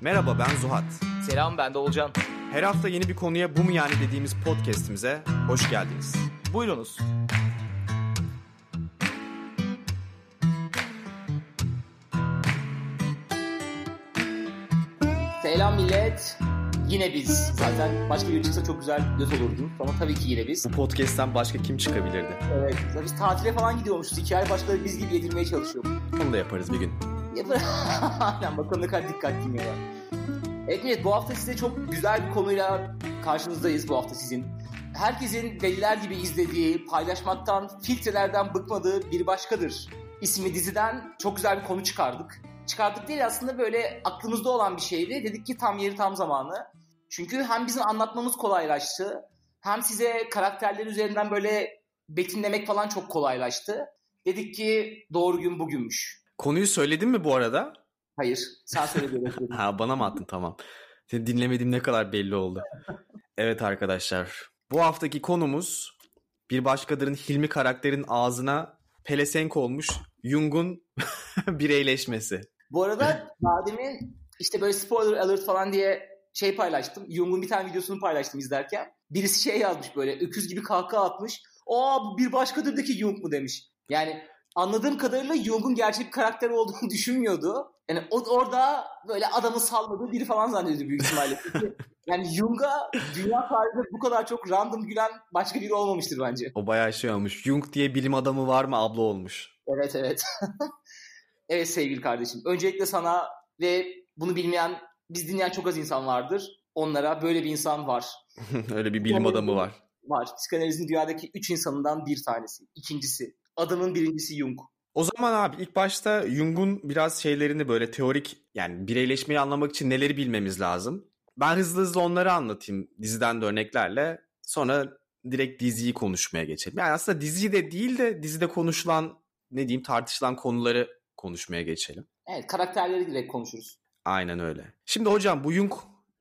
Merhaba ben Zuhat. Selam ben de Olcan. Her hafta yeni bir konuya bu mu yani dediğimiz podcast'imize hoş geldiniz. Buyurunuz. Selam millet. Yine biz. Zaten başka biri çıksa çok güzel göz olurdu. Ama tabii ki yine biz. Bu podcast'ten başka kim çıkabilirdi? Evet. Biz tatile falan gidiyormuşuz. Hikaye başkaları biz gibi yedirmeye çalışıyoruz. Onu da yaparız bir gün. Yapar. Aynen bakalım ne kadar dikkat dinliyorlar. Evet millet bu hafta size çok güzel bir konuyla karşınızdayız bu hafta sizin. Herkesin deliler gibi izlediği, paylaşmaktan, filtrelerden bıkmadığı bir başkadır. İsmi diziden çok güzel bir konu çıkardık. Çıkardık değil aslında böyle aklımızda olan bir şeydi. Dedik ki tam yeri tam zamanı. Çünkü hem bizim anlatmamız kolaylaştı. Hem size karakterler üzerinden böyle betimlemek falan çok kolaylaştı. Dedik ki doğru gün bugünmüş. Konuyu söyledin mi bu arada? Hayır sen söyle ha bana mı attın tamam. Seni dinlemediğim ne kadar belli oldu. Evet arkadaşlar. Bu haftaki konumuz bir başkalarının Hilmi karakterin ağzına pelesenk olmuş Jung'un bireyleşmesi. Bu arada daha demin işte böyle spoiler alert falan diye şey paylaştım. Jung'un bir tane videosunu paylaştım izlerken. Birisi şey yazmış böyle öküz gibi kahkaha atmış. Aa bu bir başkadırdaki Jung mu demiş. Yani anladığım kadarıyla Jung'un gerçek bir karakter olduğunu düşünmüyordu. Yani o, orada böyle adamı salladığı biri falan zannediyordu büyük ihtimalle. yani Jung'a dünya tarihinde bu kadar çok random gülen başka biri olmamıştır bence. O bayağı şey olmuş. Jung diye bilim adamı var mı abla olmuş. Evet evet. evet sevgili kardeşim. Öncelikle sana ve bunu bilmeyen, biz dinleyen çok az insan vardır. Onlara böyle bir insan var. Öyle bir bilim adamı var. Var. Psikanalizin dünyadaki üç insanından bir tanesi. İkincisi. Adamın birincisi Jung. O zaman abi ilk başta Jung'un biraz şeylerini böyle teorik yani bireyleşmeyi anlamak için neleri bilmemiz lazım. Ben hızlı hızlı onları anlatayım diziden de örneklerle. Sonra direkt diziyi konuşmaya geçelim. Yani aslında diziyi de değil de dizide konuşulan ne diyeyim tartışılan konuları konuşmaya geçelim. Evet karakterleri direkt konuşuruz. Aynen öyle. Şimdi hocam bu Jung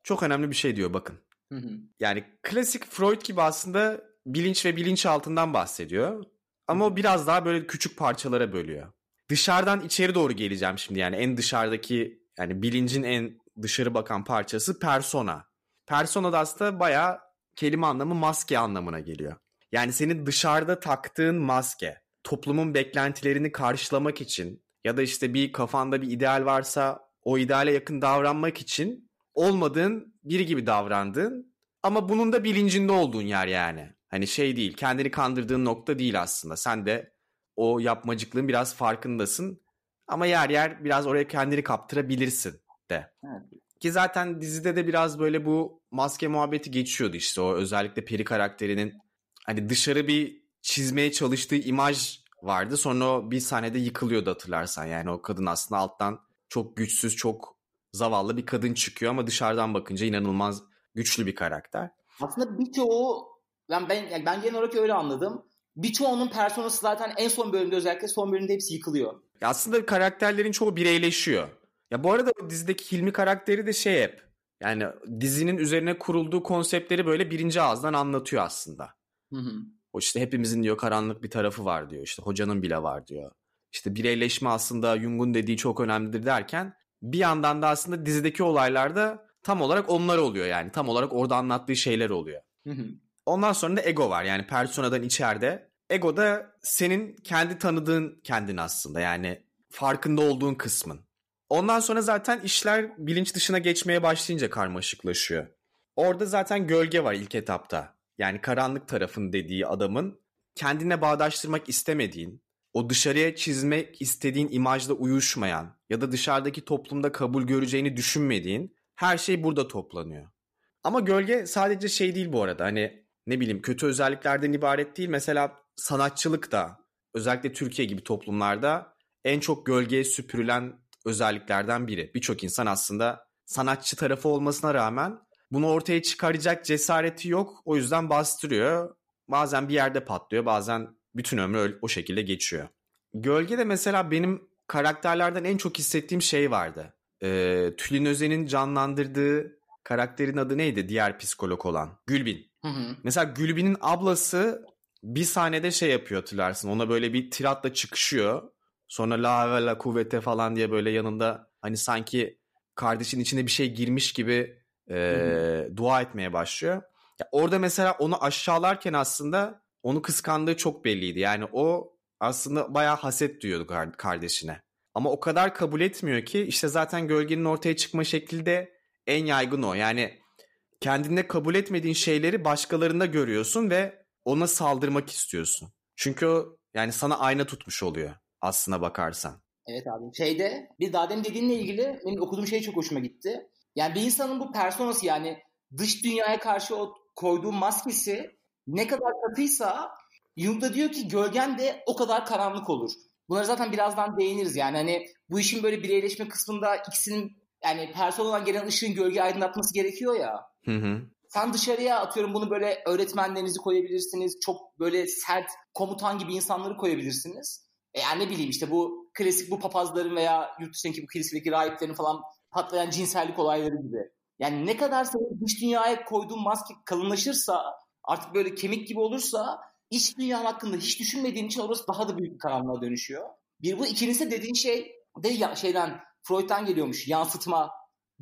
çok önemli bir şey diyor bakın. Hı hı. Yani klasik Freud gibi aslında bilinç ve bilinçaltından bahsediyor. Ama o biraz daha böyle küçük parçalara bölüyor. Dışarıdan içeri doğru geleceğim şimdi yani en dışarıdaki yani bilincin en dışarı bakan parçası persona. Persona da aslında bayağı kelime anlamı maske anlamına geliyor. Yani senin dışarıda taktığın maske toplumun beklentilerini karşılamak için ya da işte bir kafanda bir ideal varsa o ideale yakın davranmak için olmadığın biri gibi davrandığın ama bunun da bilincinde olduğun yer yani. Hani şey değil kendini kandırdığın nokta değil aslında. Sen de o yapmacıklığın biraz farkındasın. Ama yer yer biraz oraya kendini kaptırabilirsin de. Evet. Ki zaten dizide de biraz böyle bu maske muhabbeti geçiyordu işte o özellikle Peri karakterinin hani dışarı bir çizmeye çalıştığı imaj vardı. Sonra o bir sahnede yıkılıyordu hatırlarsan. Yani o kadın aslında alttan çok güçsüz, çok zavallı bir kadın çıkıyor ama dışarıdan bakınca inanılmaz güçlü bir karakter. Aslında birçoğu ben ben yani ben genel olarak öyle anladım. Birçoğunun personası zaten en son bölümde özellikle son bölümde hepsi yıkılıyor. Ya aslında karakterlerin çoğu bireyleşiyor. Ya bu arada dizideki Hilmi karakteri de şey hep. Yani dizinin üzerine kurulduğu konseptleri böyle birinci ağızdan anlatıyor aslında. Hı hı. O işte hepimizin diyor karanlık bir tarafı var diyor. İşte hocanın bile var diyor. İşte bireyleşme aslında Jung'un dediği çok önemlidir derken bir yandan da aslında dizideki olaylarda tam olarak onlar oluyor yani. Tam olarak orada anlattığı şeyler oluyor. Hı hı. Ondan sonra da ego var yani personadan içeride. Ego da senin kendi tanıdığın kendin aslında yani farkında olduğun kısmın. Ondan sonra zaten işler bilinç dışına geçmeye başlayınca karmaşıklaşıyor. Orada zaten gölge var ilk etapta. Yani karanlık tarafın dediği adamın kendine bağdaştırmak istemediğin, o dışarıya çizmek istediğin imajla uyuşmayan ya da dışarıdaki toplumda kabul göreceğini düşünmediğin her şey burada toplanıyor. Ama gölge sadece şey değil bu arada hani ne bileyim kötü özelliklerden ibaret değil. Mesela sanatçılık da özellikle Türkiye gibi toplumlarda en çok gölgeye süpürülen özelliklerden biri. Birçok insan aslında sanatçı tarafı olmasına rağmen bunu ortaya çıkaracak cesareti yok. O yüzden bastırıyor. Bazen bir yerde patlıyor, bazen bütün ömrü o şekilde geçiyor. Gölge de mesela benim karakterlerden en çok hissettiğim şey vardı. Ee, Tülin Özen'in canlandırdığı karakterin adı neydi diğer psikolog olan? Gülbin. Hı hı. Mesela Gülbin'in ablası bir sahnede şey yapıyor hatırlarsın. Ona böyle bir tiratla çıkışıyor. Sonra la ve la kuvvete falan diye böyle yanında hani sanki kardeşin içine bir şey girmiş gibi e, dua etmeye başlıyor. Ya orada mesela onu aşağılarken aslında onu kıskandığı çok belliydi. Yani o aslında bayağı haset duyuyordu kardeşine. Ama o kadar kabul etmiyor ki işte zaten gölgenin ortaya çıkma şekli de en yaygın o. Yani kendinde kabul etmediğin şeyleri başkalarında görüyorsun ve ona saldırmak istiyorsun. Çünkü o yani sana ayna tutmuş oluyor aslına bakarsan. Evet abi. Şeyde bir daha demin dediğinle ilgili benim okuduğum şey çok hoşuma gitti. Yani bir insanın bu personası yani dış dünyaya karşı o koyduğu maskesi ne kadar katıysa Jung diyor ki gölgen de o kadar karanlık olur. Bunları zaten birazdan değiniriz yani hani bu işin böyle bireyleşme kısmında ikisinin yani personadan gelen ışığın gölge aydınlatması gerekiyor ya. Hı hı. Sen dışarıya atıyorum bunu böyle öğretmenlerinizi koyabilirsiniz. Çok böyle sert komutan gibi insanları koyabilirsiniz. E yani ne bileyim işte bu klasik bu papazların veya yurt dışındaki bu kilisedeki rahiplerin falan patlayan cinsellik olayları gibi. Yani ne kadar senin dış dünyaya koyduğun maske kalınlaşırsa artık böyle kemik gibi olursa iç dünyanın hakkında hiç düşünmediğin için orası daha da büyük bir karanlığa dönüşüyor. Bir bu ikincisi dediğin şey de ya, şeyden Freud'dan geliyormuş. Yansıtma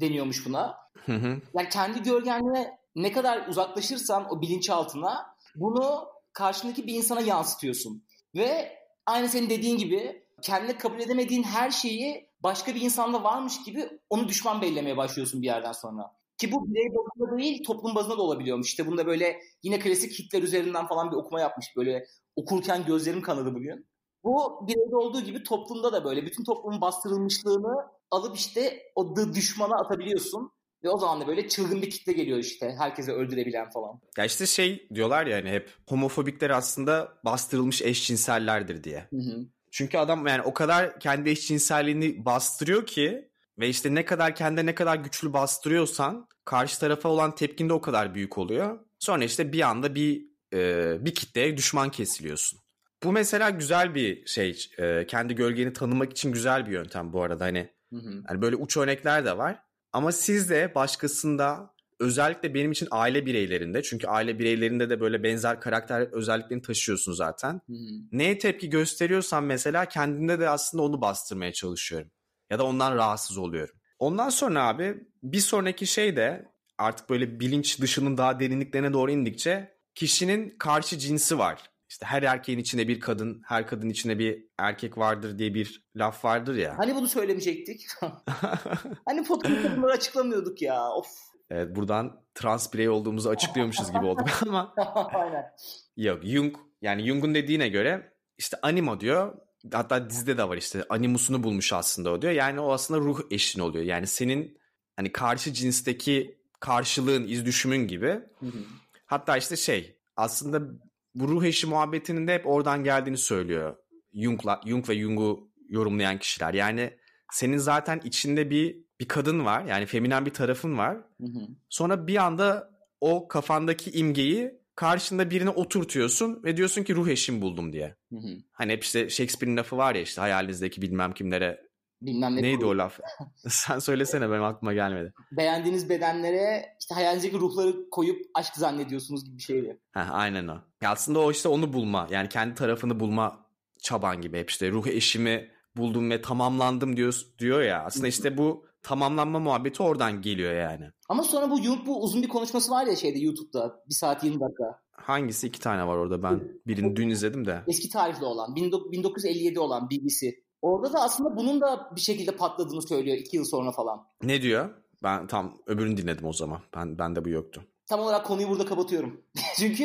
deniyormuş buna. Hı hı. Yani kendi gölgenle ne kadar uzaklaşırsan o bilinçaltına bunu karşındaki bir insana yansıtıyorsun. Ve aynı senin dediğin gibi kendine kabul edemediğin her şeyi başka bir insanda varmış gibi onu düşman bellemeye başlıyorsun bir yerden sonra. Ki bu birey bazında değil toplum bazında da olabiliyormuş. İşte bunda böyle yine klasik Hitler üzerinden falan bir okuma yapmış. Böyle okurken gözlerim kanadı bugün. Bu bireyde olduğu gibi toplumda da böyle bütün toplumun bastırılmışlığını alıp işte o düşmana atabiliyorsun. Ve o zaman da böyle çılgın bir kitle geliyor işte. Herkese öldürebilen falan. Ya işte şey diyorlar ya hani hep homofobikler aslında bastırılmış eşcinsellerdir diye. Hı hı. Çünkü adam yani o kadar kendi eşcinselliğini bastırıyor ki ve işte ne kadar kendine ne kadar güçlü bastırıyorsan karşı tarafa olan tepkin de o kadar büyük oluyor. Sonra işte bir anda bir e, bir kitleye düşman kesiliyorsun. Bu mesela güzel bir şey. E, kendi gölgeni tanımak için güzel bir yöntem bu arada. Hani Hı hı. yani böyle uç örnekler de var. Ama siz de başkasında özellikle benim için aile bireylerinde çünkü aile bireylerinde de böyle benzer karakter özelliklerini taşıyorsun zaten. Hı hı. Neye tepki gösteriyorsan mesela kendinde de aslında onu bastırmaya çalışıyorum. Ya da ondan rahatsız oluyorum. Ondan sonra abi bir sonraki şey de artık böyle bilinç dışının daha derinliklerine doğru indikçe kişinin karşı cinsi var. İşte her erkeğin içinde bir kadın, her kadın içinde bir erkek vardır diye bir laf vardır ya. Hani bunu söylemeyecektik? hani podcast'ta bunları açıklamıyorduk ya. Of. Evet buradan trans birey olduğumuzu açıklıyormuşuz gibi olduk ama Aynen. yok Jung yani Jung'un dediğine göre işte anima diyor. Hatta dizide de var işte animusunu bulmuş aslında o diyor. Yani o aslında ruh eşin oluyor. Yani senin hani karşı cinsteki karşılığın, iz düşümün gibi. Hatta işte şey aslında bu ruh eşi muhabbetinin de hep oradan geldiğini söylüyor. Jung'la, Jung ve Jung'u yorumlayan kişiler. Yani senin zaten içinde bir bir kadın var. Yani feminen bir tarafın var. Hı hı. Sonra bir anda o kafandaki imgeyi karşında birine oturtuyorsun ve diyorsun ki ruh eşim buldum diye. Hı hı. Hani hep işte Shakespeare'in lafı var ya işte hayalinizdeki bilmem kimlere. Bilmem ne. Neydi kuru. o laf? Sen söylesene benim aklıma gelmedi. Beğendiğiniz bedenlere işte hayalinizdeki ruhları koyup aşk zannediyorsunuz gibi bir şeydi. Heh, aynen o. Ya aslında o işte onu bulma. Yani kendi tarafını bulma çaban gibi hep işte ruh eşimi buldum ve tamamlandım diyor, diyor ya. Aslında işte bu tamamlanma muhabbeti oradan geliyor yani. Ama sonra bu Jung bu uzun bir konuşması var ya şeyde YouTube'da. Bir saat 20 dakika. Hangisi? iki tane var orada ben. Birini dün izledim de. Eski tarihli olan. 1957 olan BBC. Orada da aslında bunun da bir şekilde patladığını söylüyor iki yıl sonra falan. Ne diyor? Ben tam öbürünü dinledim o zaman. Ben bende bu yoktu. Tam olarak konuyu burada kapatıyorum. Çünkü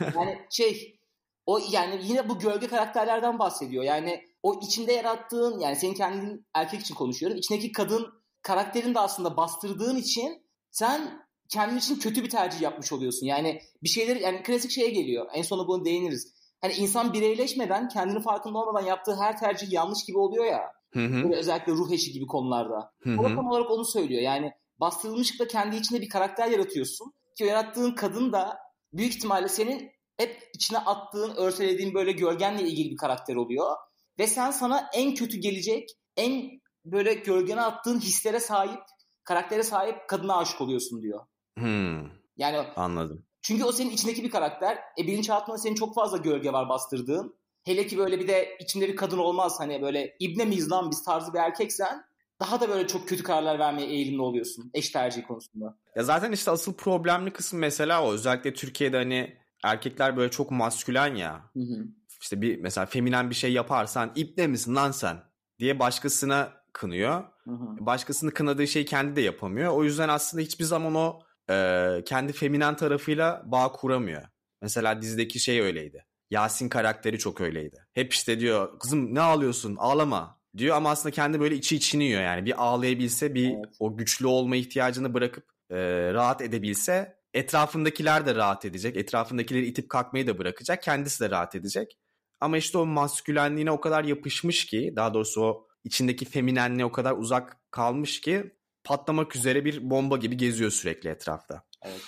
yani şey o yani yine bu gölge karakterlerden bahsediyor. Yani o içinde yarattığın yani senin kendin erkek için konuşuyorum. İçindeki kadın karakterini de aslında bastırdığın için sen kendin için kötü bir tercih yapmış oluyorsun. Yani bir şeyleri yani klasik şeye geliyor. En sonunda bunu değiniriz. Hani insan bireyleşmeden kendini farkında olmadan yaptığı her tercih yanlış gibi oluyor ya. Hı hı. Böyle özellikle ruh eşi gibi konularda. Hı O hı. tam olarak onu söylüyor. Yani bastırılmışlıkla kendi içinde bir karakter yaratıyorsun. Ki o yarattığın kadın da büyük ihtimalle senin hep içine attığın, örselediğin böyle gölgenle ilgili bir karakter oluyor. Ve sen sana en kötü gelecek, en böyle gölgene attığın hislere sahip, karaktere sahip kadına aşık oluyorsun diyor. Hmm, Yani anladım. Çünkü o senin içindeki bir karakter. E bilinçaltında senin çok fazla gölge var bastırdığın. Hele ki böyle bir de içinde bir kadın olmaz hani böyle ibne miyiz lan biz tarzı bir erkeksen daha da böyle çok kötü kararlar vermeye eğilimli oluyorsun eş tercihi konusunda. Ya zaten işte asıl problemli kısım mesela o. Özellikle Türkiye'de hani erkekler böyle çok maskülen ya. Hı hı. İşte bir mesela feminen bir şey yaparsan ipne misin lan sen diye başkasına kınıyor. Hı hı. Başkasını kınadığı şeyi kendi de yapamıyor. O yüzden aslında hiçbir zaman o e, kendi feminen tarafıyla bağ kuramıyor. Mesela dizideki şey öyleydi. Yasin karakteri çok öyleydi. Hep işte diyor kızım ne ağlıyorsun ağlama diyor ama aslında kendi böyle içi içini yiyor yani. Bir ağlayabilse bir Evet. o güçlü olma ihtiyacını bırakıp e, rahat edebilse etrafındakiler de rahat edecek. Etrafındakileri itip kalkmayı da bırakacak. Kendisi de rahat edecek. Ama işte o maskülenliğine o kadar yapışmış ki daha doğrusu o içindeki feminenliğe o kadar uzak kalmış ki patlamak üzere bir bomba gibi geziyor sürekli etrafta. Evet.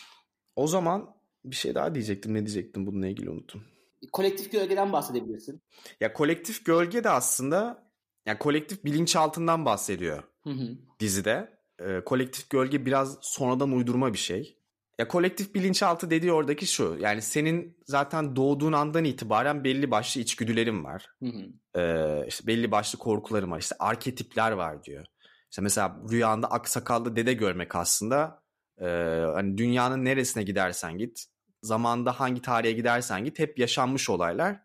O zaman bir şey daha diyecektim. Ne diyecektim bununla ilgili unuttum. Kolektif gölgeden bahsedebilirsin. Ya kolektif gölge de aslında ya kolektif bilinçaltından bahsediyor Hı hı. dizide. Ee, kolektif gölge biraz sonradan uydurma bir şey. Ya kolektif bilinçaltı dediği oradaki şu. Yani senin zaten doğduğun andan itibaren belli başlı içgüdülerin var. Hı hı. Ee, işte belli başlı korkularım var. İşte arketipler var diyor. İşte mesela rüyanda aksakallı dede görmek aslında e, hani dünyanın neresine gidersen git, zamanda hangi tarihe gidersen git hep yaşanmış olaylar.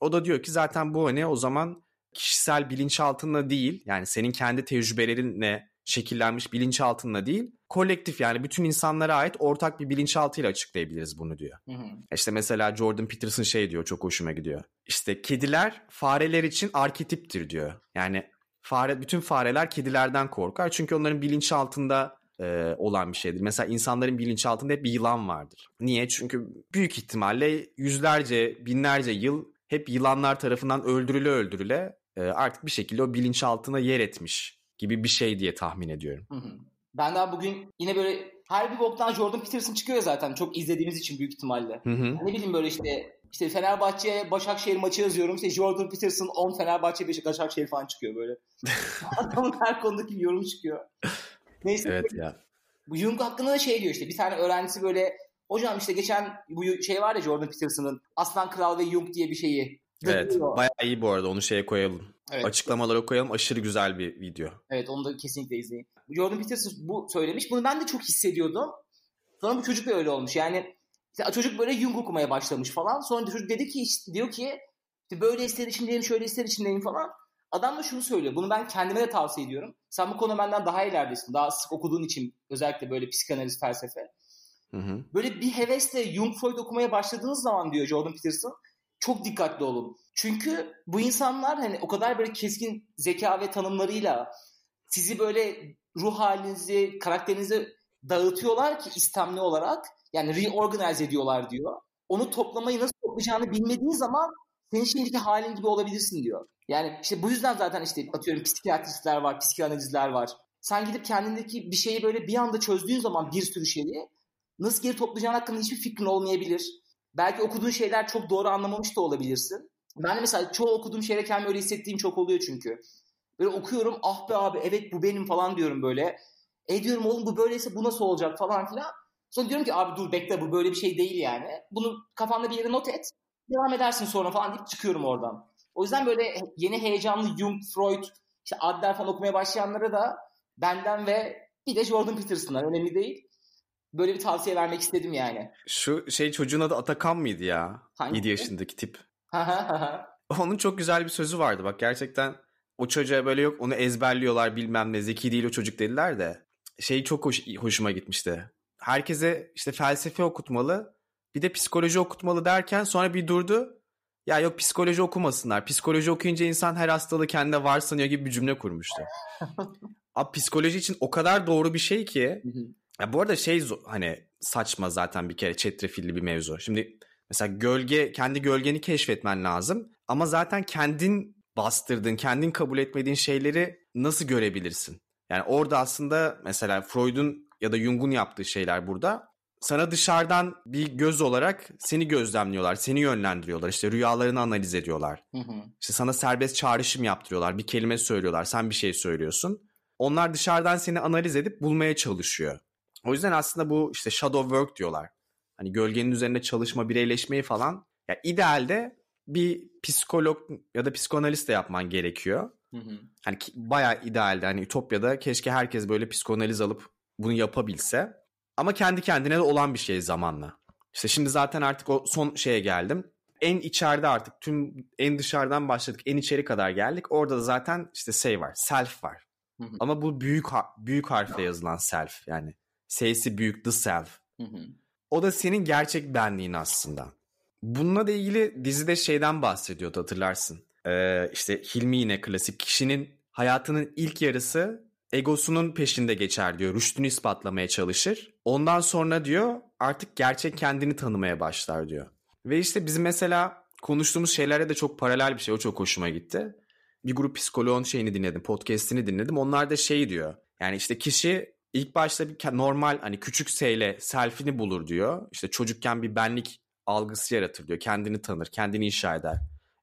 O da diyor ki zaten bu hani o zaman kişisel bilinçaltınla değil yani senin kendi tecrübelerinle şekillenmiş bilinçaltınla değil kolektif yani bütün insanlara ait ortak bir bilinçaltıyla açıklayabiliriz bunu diyor. Hı hı. İşte mesela Jordan Peterson şey diyor çok hoşuma gidiyor. İşte kediler fareler için arketiptir diyor. Yani fare bütün fareler kedilerden korkar çünkü onların bilinçaltında e, olan bir şeydir. Mesela insanların bilinçaltında hep bir yılan vardır. Niye? Çünkü büyük ihtimalle yüzlerce, binlerce yıl hep yılanlar tarafından öldürüle öldürüle e, artık bir şekilde o bilinçaltına yer etmiş gibi bir şey diye tahmin ediyorum. Hı hı. Ben daha bugün yine böyle her bir boktan Jordan Peterson çıkıyor zaten çok izlediğimiz için büyük ihtimalle. Hı hı. Ne bileyim böyle işte işte Fenerbahçe Başakşehir maçı yazıyorum. İşte Jordan Peterson 10 Fenerbahçe Beşiktaş Başakşehir falan çıkıyor böyle. Adamın her konudaki bir yorum çıkıyor. Neyse Evet ya. bu Jung hakkında da şey diyor işte bir tane öğrencisi böyle hocam işte geçen bu şey var ya Jordan Peterson'ın Aslan Kral ve Jung diye bir şeyi. Evet. Diyor. Bayağı iyi bu arada. Onu şeye koyalım. Evet. Açıklamalara koyalım. Aşırı güzel bir video. Evet onu da kesinlikle izleyin. Jordan Peterson bu söylemiş. Bunu ben de çok hissediyordum. Sonra bu çocuk da öyle olmuş. Yani işte çocuk böyle Jung okumaya başlamış falan. Sonra çocuk dedi ki işte, diyor ki işte böyle hisler içindeyim, şöyle hisler içindeyim falan. Adam da şunu söylüyor. Bunu ben kendime de tavsiye ediyorum. Sen bu konu benden daha ileridesin. Daha sık okuduğun için özellikle böyle psikanaliz, felsefe. Hı hı. Böyle bir hevesle Jung Freud okumaya başladığınız zaman diyor Jordan Peterson çok dikkatli olun. Çünkü bu insanlar hani o kadar böyle keskin zeka ve tanımlarıyla sizi böyle ruh halinizi, karakterinizi dağıtıyorlar ki istemli olarak. Yani reorganize ediyorlar diyor. Onu toplamayı nasıl toplayacağını bilmediğin zaman senin şimdiki halin gibi olabilirsin diyor. Yani işte bu yüzden zaten işte atıyorum psikiyatristler var, psikanalizler var. Sen gidip kendindeki bir şeyi böyle bir anda çözdüğün zaman bir sürü şeyi nasıl geri toplayacağın hakkında hiçbir fikrin olmayabilir. Belki okuduğun şeyler çok doğru anlamamış da olabilirsin. Ben de mesela çoğu okuduğum şeyle kendimi öyle hissettiğim çok oluyor çünkü. Böyle okuyorum ah be abi evet bu benim falan diyorum böyle. E diyorum oğlum bu böyleyse bu nasıl olacak falan filan. Sonra diyorum ki abi dur bekle bu böyle bir şey değil yani. Bunu kafanda bir yere not et. Devam edersin sonra falan deyip çıkıyorum oradan. O yüzden böyle yeni heyecanlı Jung, Freud, işte Adler falan okumaya başlayanlara da benden ve bir de Jordan Peterson'dan önemli değil. Böyle bir tavsiye vermek istedim yani. Şu şey çocuğun adı Atakan mıydı ya? Hangisi? 7 yaşındaki tip. Onun çok güzel bir sözü vardı bak gerçekten o çocuğa böyle yok onu ezberliyorlar bilmem ne zeki değil o çocuk dediler de şey çok hoş, hoşuma gitmişti. Herkese işte felsefe okutmalı bir de psikoloji okutmalı derken sonra bir durdu. Ya yok psikoloji okumasınlar. Psikoloji okuyunca insan her hastalığı kendine var sanıyor gibi bir cümle kurmuştu. Abi psikoloji için o kadar doğru bir şey ki. Ya bu arada şey hani saçma zaten bir kere çetrefilli bir mevzu. Şimdi mesela gölge kendi gölgeni keşfetmen lazım ama zaten kendin bastırdığın, kendin kabul etmediğin şeyleri nasıl görebilirsin? Yani orada aslında mesela Freud'un ya da Jung'un yaptığı şeyler burada. Sana dışarıdan bir göz olarak seni gözlemliyorlar, seni yönlendiriyorlar. İşte rüyalarını analiz ediyorlar. İşte sana serbest çağrışım yaptırıyorlar. Bir kelime söylüyorlar, sen bir şey söylüyorsun. Onlar dışarıdan seni analiz edip bulmaya çalışıyor. O yüzden aslında bu işte shadow work diyorlar. Hani gölgenin üzerinde çalışma, bireyleşmeyi falan. Ya idealde bir psikolog ya da psikanalist de yapman gerekiyor. Hı hı. Hani bayağı idealdi. Hani Ütopya'da keşke herkes böyle psikanaliz alıp bunu yapabilse. Ama kendi kendine de olan bir şey zamanla. İşte şimdi zaten artık o son şeye geldim. En içeride artık tüm en dışarıdan başladık. En içeri kadar geldik. Orada da zaten işte şey var. Self var. Hı hı. Ama bu büyük büyük harfle yazılan self yani. S'si büyük the self. Hı hı. O da senin gerçek benliğin aslında. Bununla da ilgili dizide şeyden bahsediyordu hatırlarsın. Ee, işte Hilmi yine klasik kişinin hayatının ilk yarısı egosunun peşinde geçer diyor. Rüştünü ispatlamaya çalışır. Ondan sonra diyor artık gerçek kendini tanımaya başlar diyor. Ve işte bizim mesela konuştuğumuz şeylere de çok paralel bir şey. O çok hoşuma gitti. Bir grup psikoloğun şeyini dinledim, podcast'ini dinledim. Onlar da şey diyor. Yani işte kişi ilk başta bir normal hani küçük seyle selfini bulur diyor. İşte çocukken bir benlik algısı yaratır diyor. Kendini tanır, kendini inşa eder.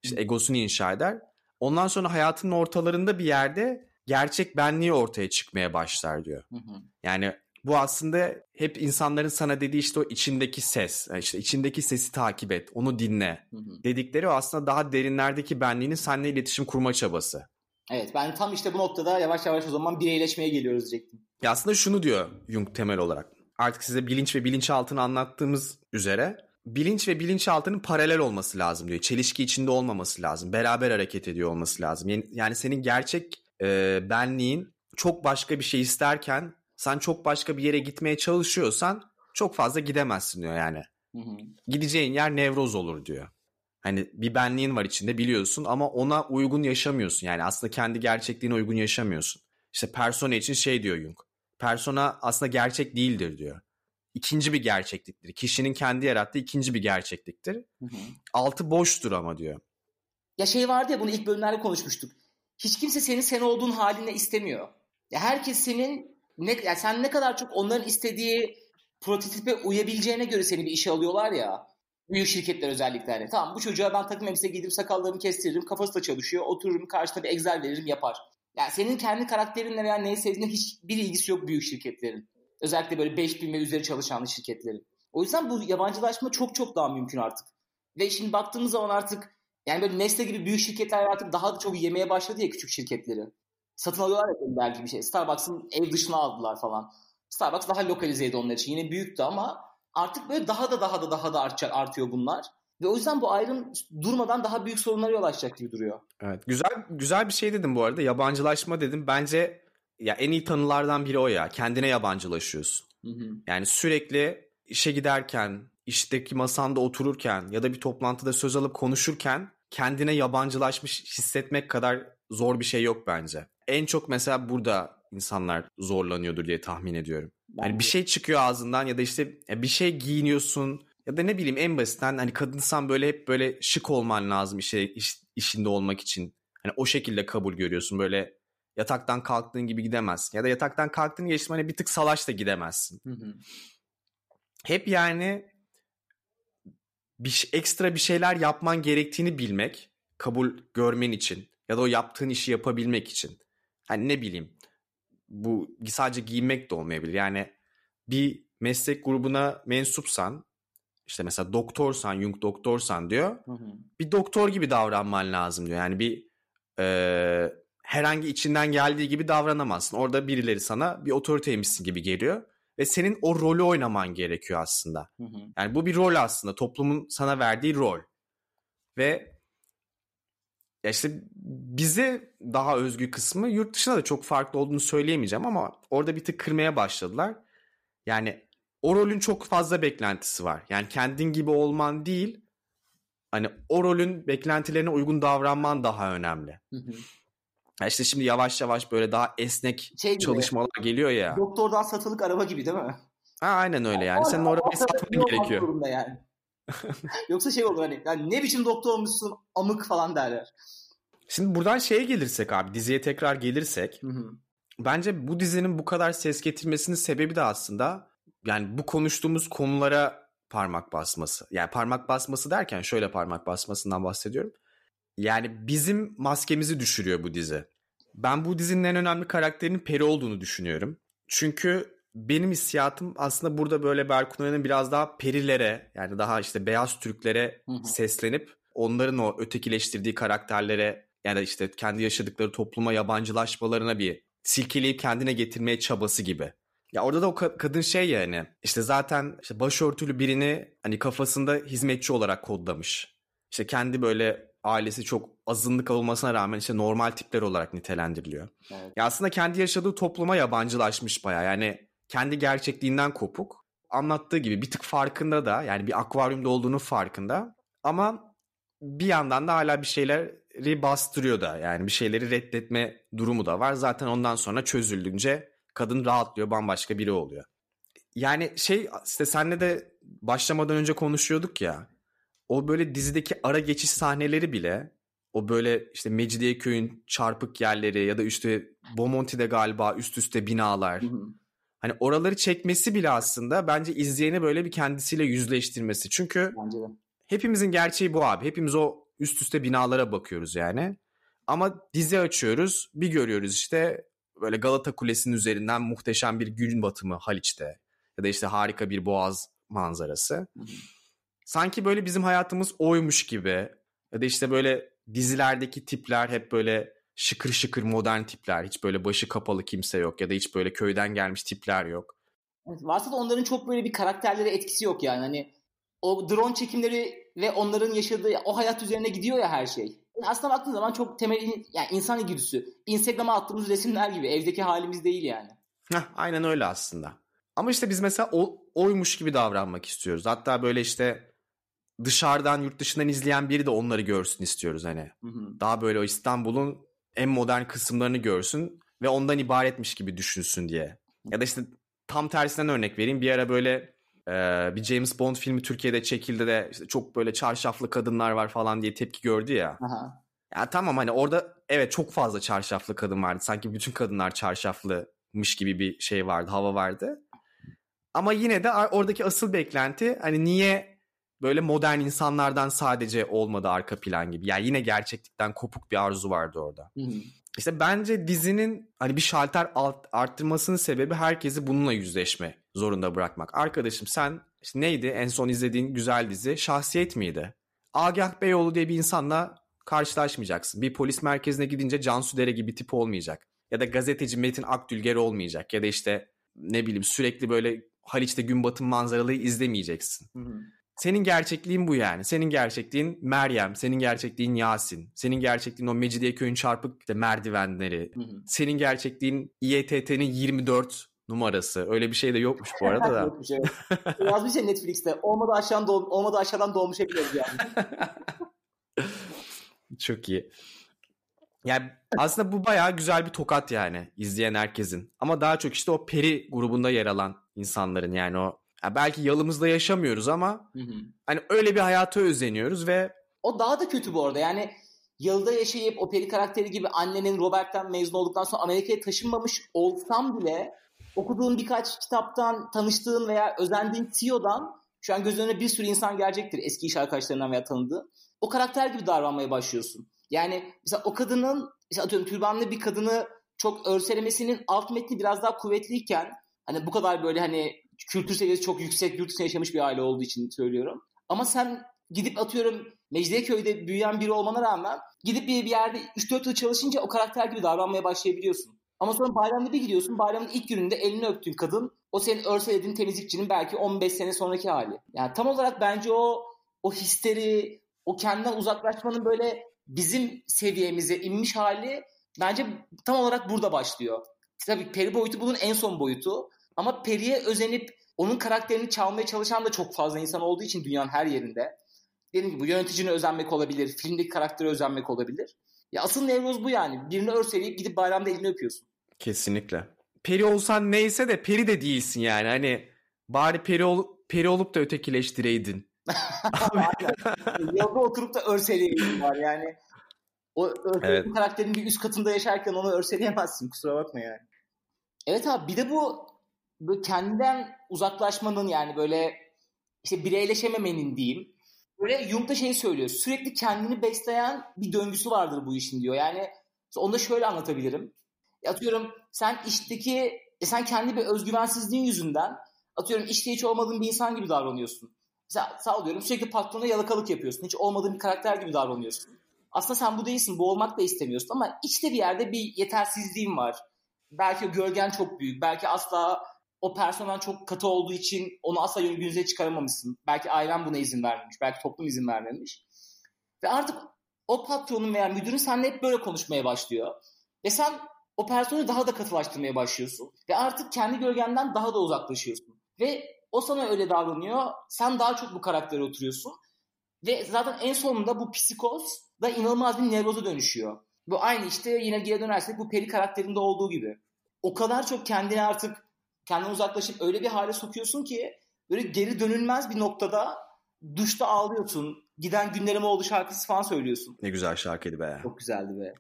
İşte egosunu inşa eder. Ondan sonra hayatının ortalarında bir yerde gerçek benliği ortaya çıkmaya başlar diyor. Yani bu aslında hep insanların sana dediği işte o içindeki ses. Yani işte içindeki sesi takip et, onu dinle dedikleri o aslında daha derinlerdeki benliğinin seninle iletişim kurma çabası. Evet ben tam işte bu noktada yavaş yavaş o zaman bireyleşmeye geliyoruz diyecektim. Ya aslında şunu diyor Jung temel olarak. Artık size bilinç ve bilinçaltını anlattığımız üzere bilinç ve bilinçaltının paralel olması lazım diyor. Çelişki içinde olmaması lazım. Beraber hareket ediyor olması lazım. Yani, senin gerçek e, benliğin çok başka bir şey isterken sen çok başka bir yere gitmeye çalışıyorsan çok fazla gidemezsin diyor yani. Hı hı. Gideceğin yer nevroz olur diyor. Hani bir benliğin var içinde biliyorsun ama ona uygun yaşamıyorsun. Yani aslında kendi gerçekliğine uygun yaşamıyorsun. İşte persona için şey diyor Jung. Persona aslında gerçek değildir diyor. İkinci bir gerçekliktir. Kişinin kendi yarattığı ikinci bir gerçekliktir. Hı hı. Altı boştur ama diyor. Ya şey vardı ya bunu ilk bölümlerde konuşmuştuk. Hiç kimse senin sen olduğun haline istemiyor. Ya herkes senin ne ya sen ne kadar çok onların istediği prototipe uyabileceğine göre seni bir işe alıyorlar ya. Büyük şirketler özellikle hani. Tamam bu çocuğa ben takım elbise giydim sakallarımı kestiririm kafası da çalışıyor otururum karşısına bir Excel veririm yapar. Yani senin kendi karakterinle veya neyi sevdiğine hiçbir ilgisi yok büyük şirketlerin. Özellikle böyle 5000 ve üzeri çalışan şirketlerin. O yüzden bu yabancılaşma çok çok daha mümkün artık. Ve şimdi baktığımız zaman artık yani böyle Nestle gibi büyük şirketler artık daha da çok yemeye başladı ya küçük şirketleri. Satın alıyorlar ya belki bir şey. Starbucks'ın ev dışına aldılar falan. Starbucks daha lokalizeydi onlar için. Yine büyüktü ama artık böyle daha da daha da daha da artacak, artıyor bunlar. Ve o yüzden bu ayrım durmadan daha büyük sorunlara yol açacak gibi duruyor. Evet. Güzel güzel bir şey dedim bu arada. Yabancılaşma dedim. Bence ya en iyi tanılardan biri o ya. Kendine yabancılaşıyorsun. Hı hı. Yani sürekli işe giderken, işteki masanda otururken ya da bir toplantıda söz alıp konuşurken kendine yabancılaşmış hissetmek kadar zor bir şey yok bence. En çok mesela burada insanlar zorlanıyordur diye tahmin ediyorum. Yani bir şey çıkıyor ağzından ya da işte bir şey giyiniyorsun ya da ne bileyim en basitten hani kadınsan böyle hep böyle şık olman lazım işe iş, işinde olmak için. Hani o şekilde kabul görüyorsun böyle yataktan kalktığın gibi gidemezsin. Ya da yataktan kalktığın geçtim hani bir tık salaş da gidemezsin. Hı hı. Hep yani bir ekstra bir şeyler yapman gerektiğini bilmek, kabul görmen için ya da o yaptığın işi yapabilmek için. Hani ne bileyim bu sadece giyinmek de olmayabilir. Yani bir meslek grubuna mensupsan işte mesela doktorsan, Jung doktorsan diyor. Hı hı. Bir doktor gibi davranman lazım diyor. Yani bir e, herhangi içinden geldiği gibi davranamazsın. Orada birileri sana bir otoriteymişsin gibi geliyor. Ve senin o rolü oynaman gerekiyor aslında. Hı hı. Yani bu bir rol aslında. Toplumun sana verdiği rol. Ve ya işte bize daha özgü kısmı yurt dışında da çok farklı olduğunu söyleyemeyeceğim ama orada bir tık kırmaya başladılar. Yani o rolün çok fazla beklentisi var. Yani kendin gibi olman değil, hani o rolün beklentilerine uygun davranman daha önemli. Hı hı. İşte şimdi yavaş yavaş böyle daha esnek şey çalışmalar geliyor ya. Doktordan satılık araba gibi değil mi? Ha, aynen öyle yani. Senin o arabayı satman gerekiyor. Yani. Yoksa şey olur hani yani ne biçim doktor olmuşsun amık falan derler. Şimdi buradan şeye gelirsek abi diziye tekrar gelirsek. Hı hı. Bence bu dizinin bu kadar ses getirmesinin sebebi de aslında yani bu konuştuğumuz konulara parmak basması. Yani parmak basması derken şöyle parmak basmasından bahsediyorum. Yani bizim maskemizi düşürüyor bu dizi. Ben bu dizinin en önemli karakterinin Peri olduğunu düşünüyorum. Çünkü benim hissiyatım aslında burada böyle Berkun Oya'nın biraz daha perilere yani daha işte beyaz Türklere seslenip onların o ötekileştirdiği karakterlere ya da işte kendi yaşadıkları topluma yabancılaşmalarına bir silkeleyip kendine getirmeye çabası gibi. Ya orada da o kadın şey yani işte zaten işte başörtülü birini hani kafasında hizmetçi olarak kodlamış. İşte kendi böyle ailesi çok azınlık olmasına rağmen işte normal tipler olarak nitelendiriliyor. Evet. Ya aslında kendi yaşadığı topluma yabancılaşmış baya. Yani kendi gerçekliğinden kopuk. Anlattığı gibi bir tık farkında da yani bir akvaryumda olduğunu farkında. Ama bir yandan da hala bir şeyleri bastırıyor da. Yani bir şeyleri reddetme durumu da var. Zaten ondan sonra çözüldünce kadın rahatlıyor bambaşka biri oluyor. Yani şey işte senle de başlamadan önce konuşuyorduk ya. O böyle dizideki ara geçiş sahneleri bile o böyle işte Mecidiyeköy'ün çarpık yerleri ya da işte Bomonti'de galiba üst üste binalar. Hı hı. Hani oraları çekmesi bile aslında bence izleyeni böyle bir kendisiyle yüzleştirmesi. Çünkü hepimizin gerçeği bu abi. Hepimiz o üst üste binalara bakıyoruz yani. Ama dizi açıyoruz bir görüyoruz işte böyle Galata Kulesi'nin üzerinden muhteşem bir gün batımı Haliç'te. Ya da işte harika bir boğaz manzarası. Sanki böyle bizim hayatımız oymuş gibi. Ya da işte böyle dizilerdeki tipler hep böyle şıkır şıkır modern tipler. Hiç böyle başı kapalı kimse yok ya da hiç böyle köyden gelmiş tipler yok. Evet, varsa da onların çok böyle bir karakterlere etkisi yok yani. Hani o drone çekimleri ve onların yaşadığı o hayat üzerine gidiyor ya her şey. Aslında baktığın zaman çok temel yani insan ilgisi. Instagram'a attığımız resimler gibi evdeki halimiz değil yani. Heh, aynen öyle aslında. Ama işte biz mesela o, oymuş gibi davranmak istiyoruz. Hatta böyle işte dışarıdan yurt dışından izleyen biri de onları görsün istiyoruz hani. Hı hı. Daha böyle o İstanbul'un en modern kısımlarını görsün ve ondan ibaretmiş gibi düşünsün diye. Ya da işte tam tersinden örnek vereyim. Bir ara böyle e, bir James Bond filmi Türkiye'de çekildi de işte çok böyle çarşaflı kadınlar var falan diye tepki gördü ya. Aha. Ya tamam hani orada evet çok fazla çarşaflı kadın vardı. Sanki bütün kadınlar çarşaflımış gibi bir şey vardı, hava vardı. Ama yine de oradaki asıl beklenti hani niye böyle modern insanlardan sadece olmadı arka plan gibi. Yani yine gerçeklikten kopuk bir arzu vardı orada. Hı hı. İşte bence dizinin hani bir şalter alt, arttırmasının sebebi herkesi bununla yüzleşme zorunda bırakmak. Arkadaşım sen işte neydi en son izlediğin güzel dizi? Şahsiyet miydi? Agah Beyoğlu diye bir insanla karşılaşmayacaksın. Bir polis merkezine gidince Cansu Dere gibi tip olmayacak. Ya da gazeteci Metin Akdülger olmayacak. Ya da işte ne bileyim sürekli böyle Haliç'te gün batım manzaralıyı izlemeyeceksin. Hı hı. Senin gerçekliğin bu yani. Senin gerçekliğin Meryem, senin gerçekliğin Yasin, senin gerçekliğin o Mecidiyeköy'ün çarpık işte merdivenleri, hı hı. senin gerçekliğin İETT'nin 24 numarası. Öyle bir şey de yokmuş bu arada da. evet. Yazmış ya Netflix'te. Olmadı aşağıdan doğ olmadı aşağıdan doğmuş hepimiz yani. Çok iyi. Yani aslında bu bayağı güzel bir tokat yani izleyen herkesin. Ama daha çok işte o peri grubunda yer alan insanların yani o ya belki yalımızda yaşamıyoruz ama hı hı. hani öyle bir hayata özeniyoruz ve o daha da kötü bu arada. Yani yılda yaşayıp o peri karakteri gibi annenin Robert'ten mezun olduktan sonra Amerika'ya taşınmamış olsam bile okuduğun birkaç kitaptan, tanıştığın veya özendiğin CEO'dan şu an göz önüne bir sürü insan gelecektir eski iş arkadaşlarından veya tanıdığı. O karakter gibi davranmaya başlıyorsun. Yani mesela o kadının, mesela atıyorum türbanlı bir kadını çok örselemesinin alt metni biraz daha kuvvetliyken hani bu kadar böyle hani kültür seviyesi çok yüksek, yurt dışında yaşamış bir aile olduğu için söylüyorum. Ama sen gidip atıyorum Mecidiyeköy'de büyüyen biri olmana rağmen gidip bir, bir yerde 3-4 yıl çalışınca o karakter gibi davranmaya başlayabiliyorsun. Ama sonra bayramda bir gidiyorsun. Bayramın ilk gününde elini öptüğün kadın o senin örselediğin temizlikçinin belki 15 sene sonraki hali. Yani tam olarak bence o o histeri, o kendinden uzaklaşmanın böyle bizim seviyemize inmiş hali bence tam olarak burada başlıyor. Tabii peri boyutu bunun en son boyutu. Ama Peri'ye özenip onun karakterini çalmaya çalışan da çok fazla insan olduğu için dünyanın her yerinde. Dediğim gibi bu yöneticine özenmek olabilir, filmdeki karaktere özenmek olabilir. Ya asıl nevroz bu yani. Birini örseleyip gidip bayramda elini öpüyorsun. Kesinlikle. Peri olsan neyse de peri de değilsin yani. Hani bari peri, ol, peri olup da ötekileştireydin. Yolda oturup da örseleyeydin var yani. O evet. karakterin bir üst katında yaşarken onu örseleyemezsin. Kusura bakma yani. Evet abi bir de bu böyle kendinden uzaklaşmanın yani böyle işte bireyleşememenin diyeyim. Böyle Jung da şey söylüyor. Sürekli kendini besleyen bir döngüsü vardır bu işin diyor. Yani onu da şöyle anlatabilirim. Atıyorum sen işteki e sen kendi bir özgüvensizliğin yüzünden atıyorum işte hiç olmadığın bir insan gibi davranıyorsun. Mesela sağlıyorum sürekli patrona yalakalık yapıyorsun. Hiç olmadığın bir karakter gibi davranıyorsun. aslında sen bu değilsin, bu olmak da istemiyorsun ama içte bir yerde bir yetersizliğin var. Belki gölgen çok büyük, belki asla o personel çok katı olduğu için onu asla yüze çıkaramamışsın. Belki ailen buna izin vermemiş, belki toplum izin vermemiş. Ve artık o patronun veya müdürün seninle hep böyle konuşmaya başlıyor. Ve sen o personeli daha da katılaştırmaya başlıyorsun. Ve artık kendi gölgenden daha da uzaklaşıyorsun. Ve o sana öyle davranıyor. Sen daha çok bu karaktere oturuyorsun. Ve zaten en sonunda bu psikoz da inanılmaz bir nevroza dönüşüyor. Bu aynı işte yine geri dönersek bu peri karakterinde olduğu gibi. O kadar çok kendini artık kendinden uzaklaşıp öyle bir hale sokuyorsun ki böyle geri dönülmez bir noktada duşta ağlıyorsun. Giden günlerim oldu şarkısı falan söylüyorsun. Ne güzel şarkıydı be. Çok güzeldi be.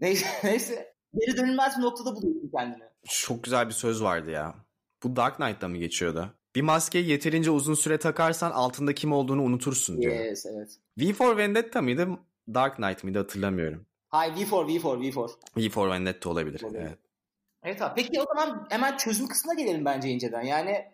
Neyse, neyse. Geri dönülmez bir noktada buluyorsun kendini. Çok güzel bir söz vardı ya. Bu Dark Knight'ta mı geçiyordu? Bir maskeyi yeterince uzun süre takarsan altında kim olduğunu unutursun diyor. Yes, evet. V for Vendetta mıydı? Dark Knight mıydı hatırlamıyorum. Hayır V4, V4, V4. V for Vendetta olabilir. Olabilir. Evet. Evet abi. Peki o zaman hemen çözüm kısmına gelelim bence inceden. Yani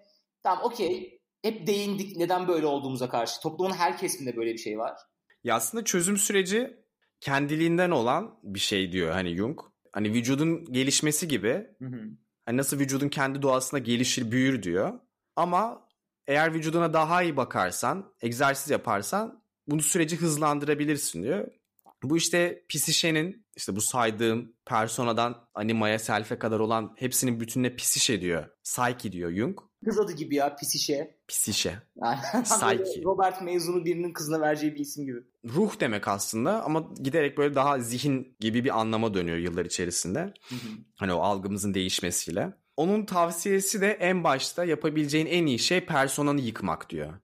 tamam okey. Hep değindik neden böyle olduğumuza karşı. Toplumun her kesiminde böyle bir şey var. Ya aslında çözüm süreci kendiliğinden olan bir şey diyor hani Jung. Hani vücudun gelişmesi gibi. Hı hı. Hani nasıl vücudun kendi doğasına gelişir, büyür diyor. Ama eğer vücuduna daha iyi bakarsan, egzersiz yaparsan bunu süreci hızlandırabilirsin diyor. Bu işte psişenin işte bu saydığım personadan animaya self'e kadar olan hepsinin bütününe psişe diyor. Psyche diyor Jung. Kız adı gibi ya psişe. Psişe. Psyche. Robert mezunu birinin kızına vereceği bir isim gibi. Ruh demek aslında ama giderek böyle daha zihin gibi bir anlama dönüyor yıllar içerisinde. Hani o algımızın değişmesiyle. Onun tavsiyesi de en başta yapabileceğin en iyi şey personanı yıkmak diyor.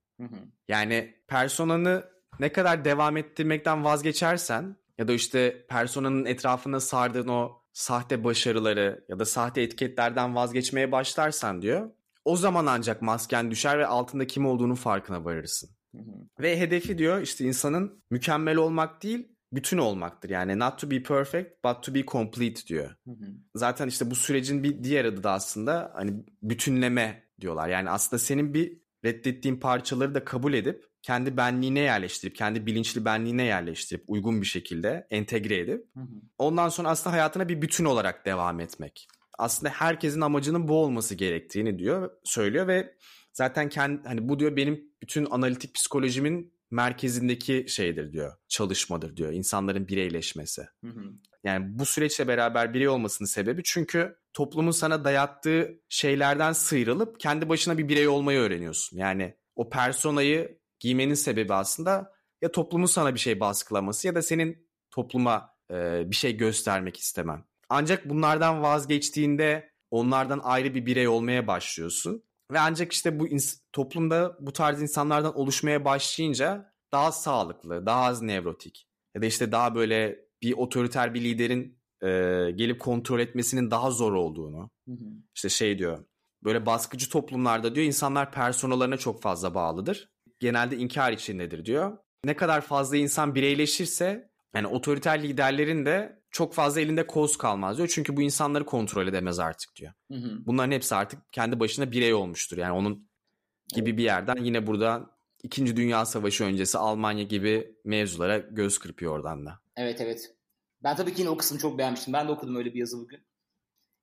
Yani personanı ne kadar devam ettirmekten vazgeçersen ya da işte personanın etrafına sardığın o sahte başarıları ya da sahte etiketlerden vazgeçmeye başlarsan diyor. O zaman ancak masken düşer ve altında kim olduğunun farkına varırsın. Hı hı. Ve hedefi diyor işte insanın mükemmel olmak değil bütün olmaktır. Yani not to be perfect but to be complete diyor. Hı. Zaten işte bu sürecin bir diğer adı da aslında hani bütünleme diyorlar. Yani aslında senin bir reddettiğin parçaları da kabul edip kendi benliğine yerleştirip, kendi bilinçli benliğine yerleştirip uygun bir şekilde entegre edip Hı hı. ondan sonra aslında hayatına bir bütün olarak devam etmek. Aslında herkesin amacının bu olması gerektiğini diyor, söylüyor ve zaten kendi hani bu diyor benim bütün analitik psikolojimin merkezindeki şeydir diyor. Çalışmadır diyor. İnsanların bireyleşmesi. Hı hı. Yani bu süreçle beraber birey olmasının sebebi çünkü toplumun sana dayattığı şeylerden sıyrılıp kendi başına bir birey olmayı öğreniyorsun. Yani o personayı giymenin sebebi aslında ya toplumun sana bir şey baskılaması ya da senin topluma e, bir şey göstermek istemen. Ancak bunlardan vazgeçtiğinde onlardan ayrı bir birey olmaya başlıyorsun. Ve ancak işte bu toplumda bu tarz insanlardan oluşmaya başlayınca daha sağlıklı, daha az nevrotik ya da işte daha böyle bir otoriter bir liderin e, gelip kontrol etmesinin daha zor olduğunu. Hı hı. İşte şey diyor. Böyle baskıcı toplumlarda diyor insanlar personalarına çok fazla bağlıdır. Genelde inkar içindedir diyor. Ne kadar fazla insan bireyleşirse yani otoriter liderlerin de çok fazla elinde koz kalmaz diyor. Çünkü bu insanları kontrol edemez artık diyor. Hı hı. Bunların hepsi artık kendi başına birey olmuştur. Yani onun gibi bir yerden yine burada İkinci Dünya Savaşı öncesi Almanya gibi mevzulara göz kırpıyor oradan da. Evet evet. Ben tabii ki yine o kısmı çok beğenmiştim. Ben de okudum öyle bir yazı bugün.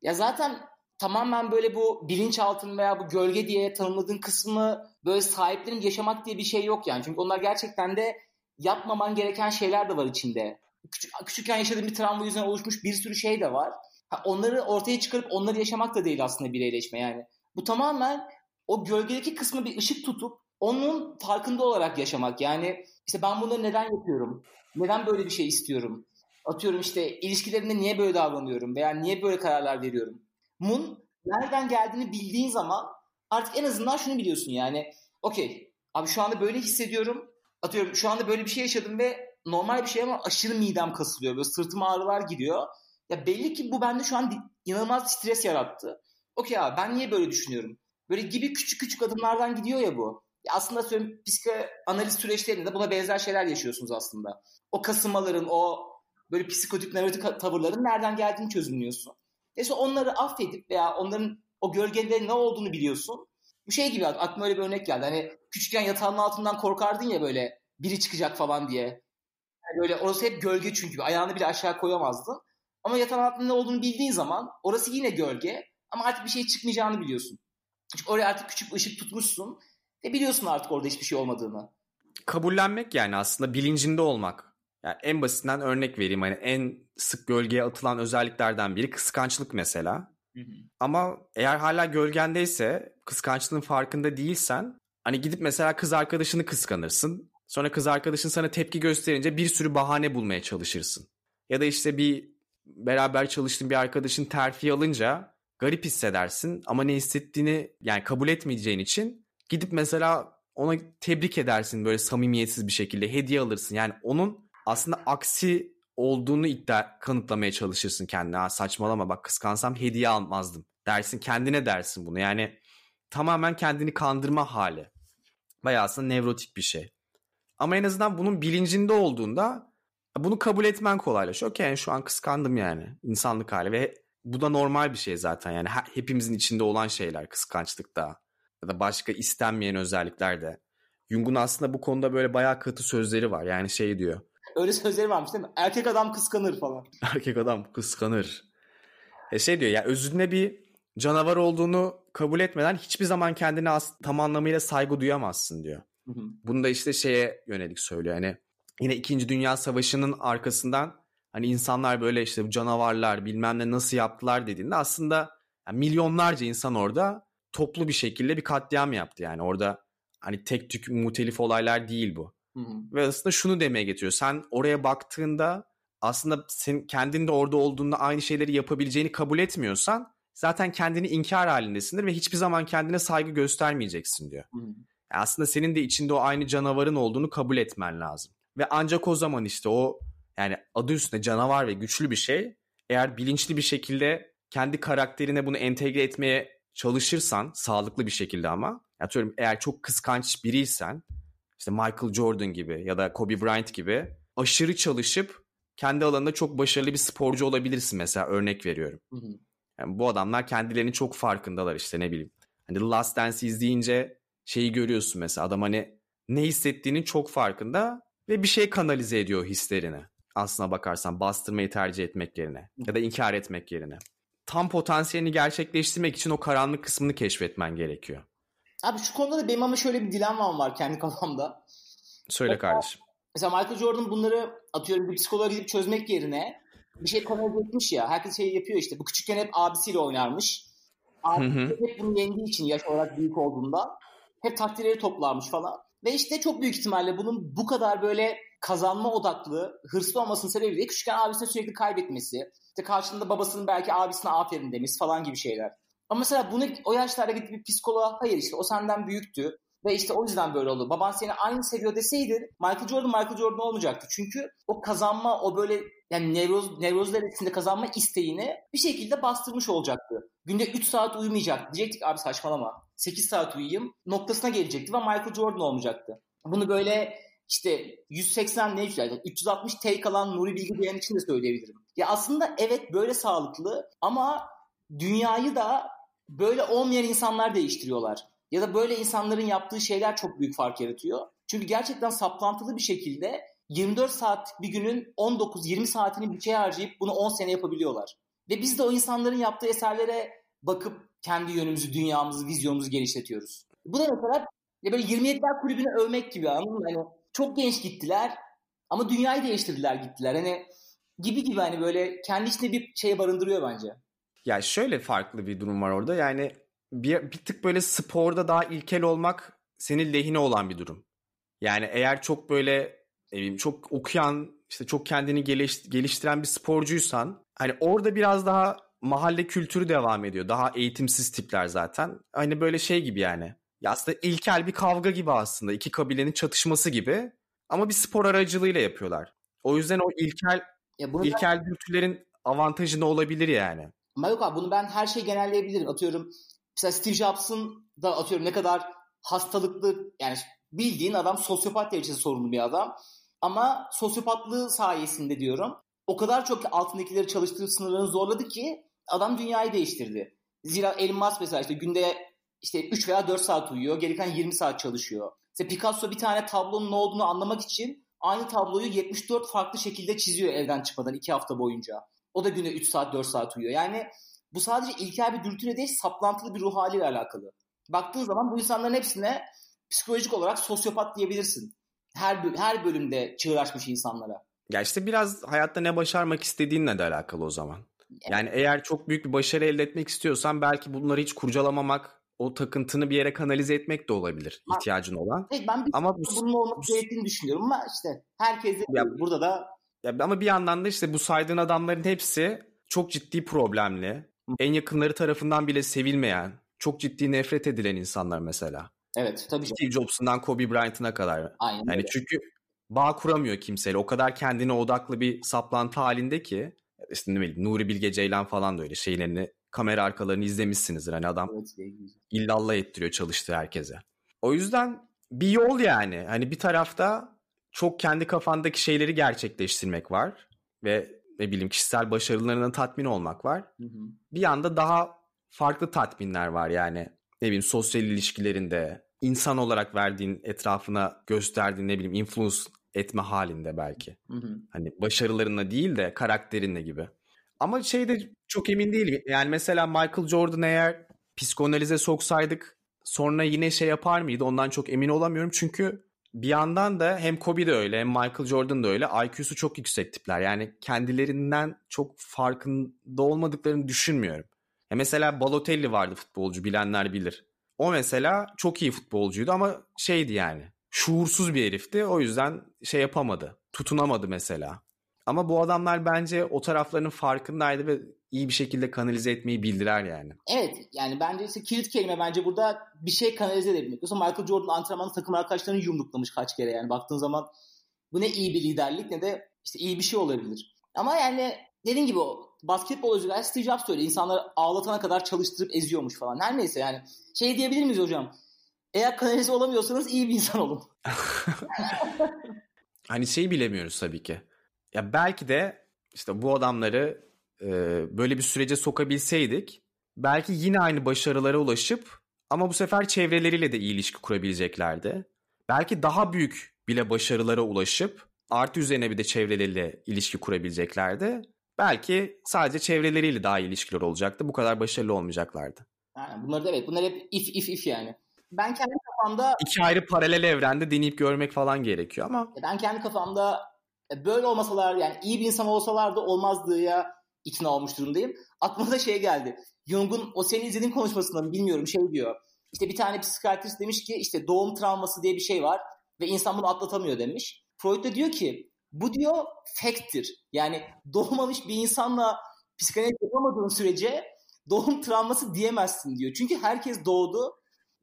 Ya zaten tamamen böyle bu bilinçaltın veya bu gölge diye tanımladığın kısmı böyle sahiplenip yaşamak diye bir şey yok yani. Çünkü onlar gerçekten de yapmaman gereken şeyler de var içinde. Küçük, küçükken yaşadığın bir travma yüzünden oluşmuş bir sürü şey de var. Ha, onları ortaya çıkarıp onları yaşamak da değil aslında bireyleşme yani. Bu tamamen o gölgedeki kısmı bir ışık tutup onun farkında olarak yaşamak. Yani işte ben bunları neden yapıyorum? Neden böyle bir şey istiyorum? Atıyorum işte ilişkilerimde niye böyle davranıyorum veya niye böyle kararlar veriyorum? Mun nereden geldiğini bildiğin zaman artık en azından şunu biliyorsun yani. Okey abi şu anda böyle hissediyorum. Atıyorum şu anda böyle bir şey yaşadım ve normal bir şey ama aşırı midem kasılıyor. Böyle sırtıma ağrılar gidiyor. Ya belli ki bu bende şu an inanılmaz stres yarattı. Okey abi ben niye böyle düşünüyorum? Böyle gibi küçük küçük adımlardan gidiyor ya bu. Ya aslında söyleyeyim psikoanaliz süreçlerinde buna benzer şeyler yaşıyorsunuz aslında. O kasılmaların, o böyle psikotik, nörotik tavırların nereden geldiğini çözümlüyorsun. Neyse onları affedip veya onların o gölgede ne olduğunu biliyorsun. Bu şey gibi aklıma öyle bir örnek geldi. Hani küçükken yatağın altından korkardın ya böyle biri çıkacak falan diye. Yani böyle orası hep gölge çünkü. Ayağını bile aşağı koyamazdın. Ama yatağın altında ne olduğunu bildiğin zaman orası yine gölge. Ama artık bir şey çıkmayacağını biliyorsun. Çünkü oraya artık küçük ışık tutmuşsun. Ve biliyorsun artık orada hiçbir şey olmadığını. Kabullenmek yani aslında bilincinde olmak. Yani en basitinden örnek vereyim. Hani en sık gölgeye atılan özelliklerden biri kıskançlık mesela. Hı hı. Ama eğer hala gölgendeyse kıskançlığın farkında değilsen hani gidip mesela kız arkadaşını kıskanırsın. Sonra kız arkadaşın sana tepki gösterince bir sürü bahane bulmaya çalışırsın. Ya da işte bir beraber çalıştığın bir arkadaşın terfi alınca garip hissedersin ama ne hissettiğini yani kabul etmeyeceğin için gidip mesela ona tebrik edersin böyle samimiyetsiz bir şekilde hediye alırsın. Yani onun aslında aksi olduğunu iddia kanıtlamaya çalışırsın kendine. Ha, saçmalama bak kıskansam hediye almazdım dersin kendine dersin bunu. Yani tamamen kendini kandırma hali. Bayağı aslında nevrotik bir şey. Ama en azından bunun bilincinde olduğunda bunu kabul etmen kolaylaşıyor. Okey şu an kıskandım yani insanlık hali ve bu da normal bir şey zaten yani hepimizin içinde olan şeyler kıskançlıkta ya da başka istenmeyen özellikler de. Jung'un aslında bu konuda böyle bayağı katı sözleri var. Yani şey diyor. Öyle sözleri varmış değil mi? Erkek adam kıskanır falan. Erkek adam kıskanır. E şey diyor ya özünde bir canavar olduğunu kabul etmeden hiçbir zaman kendine as- tam anlamıyla saygı duyamazsın diyor. Hı hı. Bunu da işte şeye yönelik söylüyor. Hani yine 2. Dünya Savaşı'nın arkasından hani insanlar böyle işte canavarlar bilmem ne nasıl yaptılar dediğinde aslında yani milyonlarca insan orada toplu bir şekilde bir katliam yaptı yani orada hani tek tük mutelif olaylar değil bu. Hı hı. Ve aslında şunu demeye getiriyor. Sen oraya baktığında aslında sen kendin de orada olduğunda aynı şeyleri yapabileceğini kabul etmiyorsan zaten kendini inkar halindesindir ve hiçbir zaman kendine saygı göstermeyeceksin diyor. Hı. Yani aslında senin de içinde o aynı canavarın olduğunu kabul etmen lazım. Ve ancak o zaman işte o yani adı üstünde canavar ve güçlü bir şey eğer bilinçli bir şekilde kendi karakterine bunu entegre etmeye çalışırsan sağlıklı bir şekilde ama atıyorum eğer çok kıskanç biriysen işte Michael Jordan gibi ya da Kobe Bryant gibi aşırı çalışıp kendi alanında çok başarılı bir sporcu olabilirsin mesela örnek veriyorum. Hı hı. Yani bu adamlar kendilerinin çok farkındalar işte ne bileyim. Hani The Last Dance izleyince şeyi görüyorsun mesela adam hani ne hissettiğinin çok farkında ve bir şey kanalize ediyor hislerini. Aslına bakarsan bastırmayı tercih etmek yerine ya da inkar etmek yerine. Tam potansiyelini gerçekleştirmek için o karanlık kısmını keşfetmen gerekiyor. Abi şu konuda da benim ama şöyle bir dilemam var kendi kafamda. Söyle mesela, kardeşim. Mesela Michael Jordan bunları atıyorum bir psikoloğa gidip çözmek yerine bir şey kanalize etmiş ya. Herkes şey yapıyor işte. Bu küçükken hep abisiyle oynarmış. Abi hep bunu yendiği için yaş olarak büyük olduğunda hep takdirleri toplarmış falan. Ve işte çok büyük ihtimalle bunun bu kadar böyle kazanma odaklı, hırslı olmasının sebebi de küçükken abisine sürekli kaybetmesi. İşte karşılığında babasının belki abisine aferin demiş falan gibi şeyler. Ama mesela bunu o yaşlarda gidip bir psikoloğa hayır işte o senden büyüktü. Ve işte o yüzden böyle oldu. Baban seni aynı seviyor deseydi Michael Jordan Michael Jordan olmayacaktı. Çünkü o kazanma o böyle yani nevroz, nevrozlar içinde kazanma isteğini bir şekilde bastırmış olacaktı. Günde 3 saat uyumayacak. Diyecektik abi saçmalama. 8 saat uyuyayım noktasına gelecekti ve Michael Jordan olmayacaktı. Bunu böyle işte 180 ne yani 360 take alan Nuri Bilge Ceylan için de söyleyebilirim. Ya aslında evet böyle sağlıklı ama dünyayı da böyle olmayan insanlar değiştiriyorlar. Ya da böyle insanların yaptığı şeyler çok büyük fark yaratıyor. Çünkü gerçekten saplantılı bir şekilde 24 saat bir günün 19-20 saatini şey harcayıp bunu 10 sene yapabiliyorlar. Ve biz de o insanların yaptığı eserlere bakıp kendi yönümüzü, dünyamızı, vizyonumuzu genişletiyoruz. Bu da mesela ya böyle 27'ler kulübünü övmek gibi anladın mı? Hani çok genç gittiler ama dünyayı değiştirdiler gittiler. Hani gibi gibi hani böyle kendi içinde bir şeye barındırıyor bence. Ya şöyle farklı bir durum var orada. Yani bir, bir tık böyle sporda daha ilkel olmak senin lehine olan bir durum. Yani eğer çok böyle ne bileyim çok okuyan işte çok kendini geliş, geliştiren bir sporcuysan hani orada biraz daha mahalle kültürü devam ediyor. Daha eğitimsiz tipler zaten. Hani böyle şey gibi yani. Ya aslında ilkel bir kavga gibi aslında. iki kabilenin çatışması gibi. Ama bir spor aracılığıyla yapıyorlar. O yüzden o ilkel ya bunu ilkel dürtülerin avantajı ne olabilir yani? Ama yok abi bunu ben her şey genelleyebilirim. Atıyorum mesela Steve Jobs'ın da atıyorum ne kadar hastalıklı yani bildiğin adam sosyopat derecesi sorunlu bir adam. Ama sosyopatlığı sayesinde diyorum o kadar çok altındakileri çalıştırıp sınırlarını zorladı ki adam dünyayı değiştirdi. Zira Elon Musk mesela işte günde işte 3 veya 4 saat uyuyor. Geri kalan 20 saat çalışıyor. İşte Picasso bir tane tablonun ne olduğunu anlamak için aynı tabloyu 74 farklı şekilde çiziyor evden çıkmadan 2 hafta boyunca. O da güne 3 saat 4 saat uyuyor. Yani bu sadece ilkel bir dürtüyle değil saplantılı bir ruh haliyle alakalı. Baktığın zaman bu insanların hepsine psikolojik olarak sosyopat diyebilirsin. Her, her bölümde çığır açmış insanlara. Ya işte biraz hayatta ne başarmak istediğinle de alakalı o zaman. Yani eğer çok büyük bir başarı elde etmek istiyorsan belki bunları hiç kurcalamamak, o takıntını bir yere kanalize etmek de olabilir ihtiyacın olan. Evet, ben bir ama bu, bunun olması gerektiğini düşünüyorum ama işte herkes ya, burada da ya ama bir yandan da işte bu saydığın adamların hepsi çok ciddi problemli. En yakınları tarafından bile sevilmeyen, çok ciddi nefret edilen insanlar mesela. Evet tabii. Steve Jobs'undan Kobe Bryant'ına kadar. Aynen yani öyle. çünkü bağ kuramıyor kimseyle. O kadar kendine odaklı bir saplantı halinde ki işte ne bileyim Nuri Bilge Ceylan falan da öyle şeylerini kamera arkalarını izlemişsinizdir. Hani adam evet, illallah ettiriyor çalıştığı herkese. O yüzden bir yol yani. Hani bir tarafta çok kendi kafandaki şeyleri gerçekleştirmek var ve ne bileyim kişisel başarılarına tatmin olmak var. Hı hı. Bir yanda daha farklı tatminler var yani. Ne bileyim sosyal ilişkilerinde, insan olarak verdiğin etrafına gösterdiğin ne bileyim influence etme halinde belki. Hı hı. Hani başarılarınla değil de karakterinle gibi. Ama şeyde çok emin değilim. Yani mesela Michael Jordan eğer psikanalize soksaydık sonra yine şey yapar mıydı? Ondan çok emin olamıyorum. Çünkü bir yandan da hem Kobe de öyle hem Michael Jordan da öyle IQ'su çok yüksek tipler. Yani kendilerinden çok farkında olmadıklarını düşünmüyorum. Ya mesela Balotelli vardı futbolcu bilenler bilir. O mesela çok iyi futbolcuydu ama şeydi yani şuursuz bir herifti. O yüzden şey yapamadı. Tutunamadı mesela. Ama bu adamlar bence o taraflarının farkındaydı ve iyi bir şekilde kanalize etmeyi bildiler yani. Evet yani bence ise kilit kelime bence burada bir şey kanalize edebilmek. Yoksa Michael Jordan antrenmanı takım arkadaşlarını yumruklamış kaç kere yani baktığın zaman bu ne iyi bir liderlik ne de işte iyi bir şey olabilir. Ama yani dediğin gibi o basketbol özellikle Steve Jobs öyle insanları ağlatana kadar çalıştırıp eziyormuş falan. Her neyse yani şey diyebilir miyiz hocam? Eğer kanalize olamıyorsanız iyi bir insan olun. hani şeyi bilemiyoruz tabii ki. Ya belki de işte bu adamları e, böyle bir sürece sokabilseydik belki yine aynı başarılara ulaşıp ama bu sefer çevreleriyle de iyi ilişki kurabileceklerdi. Belki daha büyük bile başarılara ulaşıp artı üzerine bir de çevreleriyle ilişki kurabileceklerdi. Belki sadece çevreleriyle daha iyi ilişkiler olacaktı. Bu kadar başarılı olmayacaklardı. Yani bunlar da evet. Bunlar hep if if if yani. Ben kendi kafamda... iki ayrı paralel evrende deneyip görmek falan gerekiyor ama... Ben kendi kafamda böyle olmasalar yani iyi bir insan olsalar da olmazdı ya ikna olmuş durumdayım. Aklıma da şey geldi. Jung'un o senin izlediğin konuşmasında mı bilmiyorum şey diyor. İşte bir tane psikiyatrist demiş ki işte doğum travması diye bir şey var ve insan bunu atlatamıyor demiş. Freud da diyor ki bu diyor fact'tir. Yani doğmamış bir insanla psikanaliz yapamadığın sürece doğum travması diyemezsin diyor. Çünkü herkes doğdu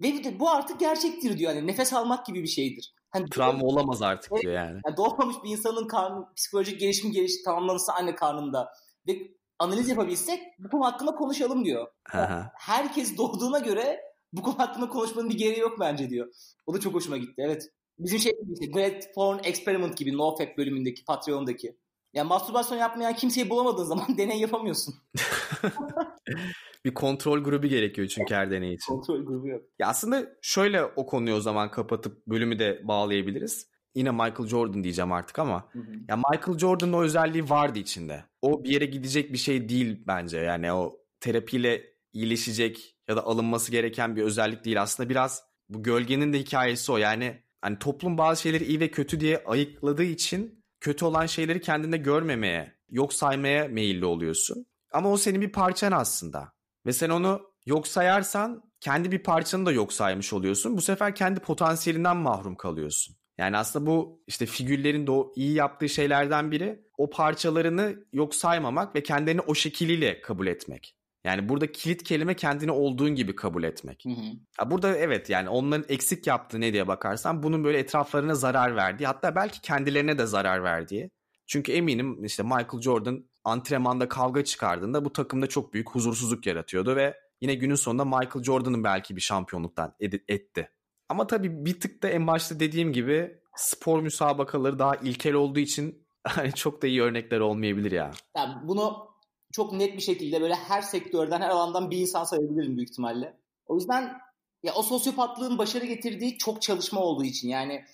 ve bu artık gerçektir diyor. Yani nefes almak gibi bir şeydir. Hani Travma doğ- olamaz artık evet, diyor yani. yani. Doğmamış bir insanın karnı, psikolojik gelişim geliş tamamlanırsa anne karnında ve analiz yapabilsek bu konu hakkında konuşalım diyor. Yani herkes doğduğuna göre bu konu hakkında konuşmanın bir gereği yok bence diyor. O da çok hoşuma gitti evet. Bizim şey işte Great Porn Experiment gibi NoFap bölümündeki Patreon'daki. Yani mastürbasyon yapmayan kimseyi bulamadığın zaman deney yapamıyorsun. bir kontrol grubu gerekiyor çünkü her deney için. Kontrol grubu yok. Ya aslında şöyle o konuyu o zaman kapatıp bölümü de bağlayabiliriz. Yine Michael Jordan diyeceğim artık ama Hı hı. ya Michael Jordan'ın o özelliği vardı içinde. O bir yere gidecek bir şey değil bence. Yani o terapiyle iyileşecek ya da alınması gereken bir özellik değil. Aslında biraz bu gölgenin de hikayesi o. Yani hani toplum bazı şeyleri iyi ve kötü diye ayıkladığı için kötü olan şeyleri kendinde görmemeye, yok saymaya meyilli oluyorsun. Ama o senin bir parçan aslında. Ve sen onu yok sayarsan kendi bir parçanı da yok saymış oluyorsun. Bu sefer kendi potansiyelinden mahrum kalıyorsun. Yani aslında bu işte figürlerin de iyi yaptığı şeylerden biri o parçalarını yok saymamak ve kendini o şekliyle kabul etmek. Yani burada kilit kelime kendini olduğun gibi kabul etmek. Hı hı. Burada evet yani onların eksik yaptığı ne diye bakarsan bunun böyle etraflarına zarar verdiği hatta belki kendilerine de zarar verdiği. Çünkü eminim işte Michael Jordan antrenmanda kavga çıkardığında bu takımda çok büyük huzursuzluk yaratıyordu ve yine günün sonunda Michael Jordan'ın belki bir şampiyonluktan ed- etti. Ama tabii bir tık da en başta dediğim gibi spor müsabakaları daha ilkel olduğu için hani çok da iyi örnekler olmayabilir ya. Yani bunu çok net bir şekilde böyle her sektörden, her alandan bir insan sayabilirim büyük ihtimalle. O yüzden ya o sosyopatlığın başarı getirdiği çok çalışma olduğu için yani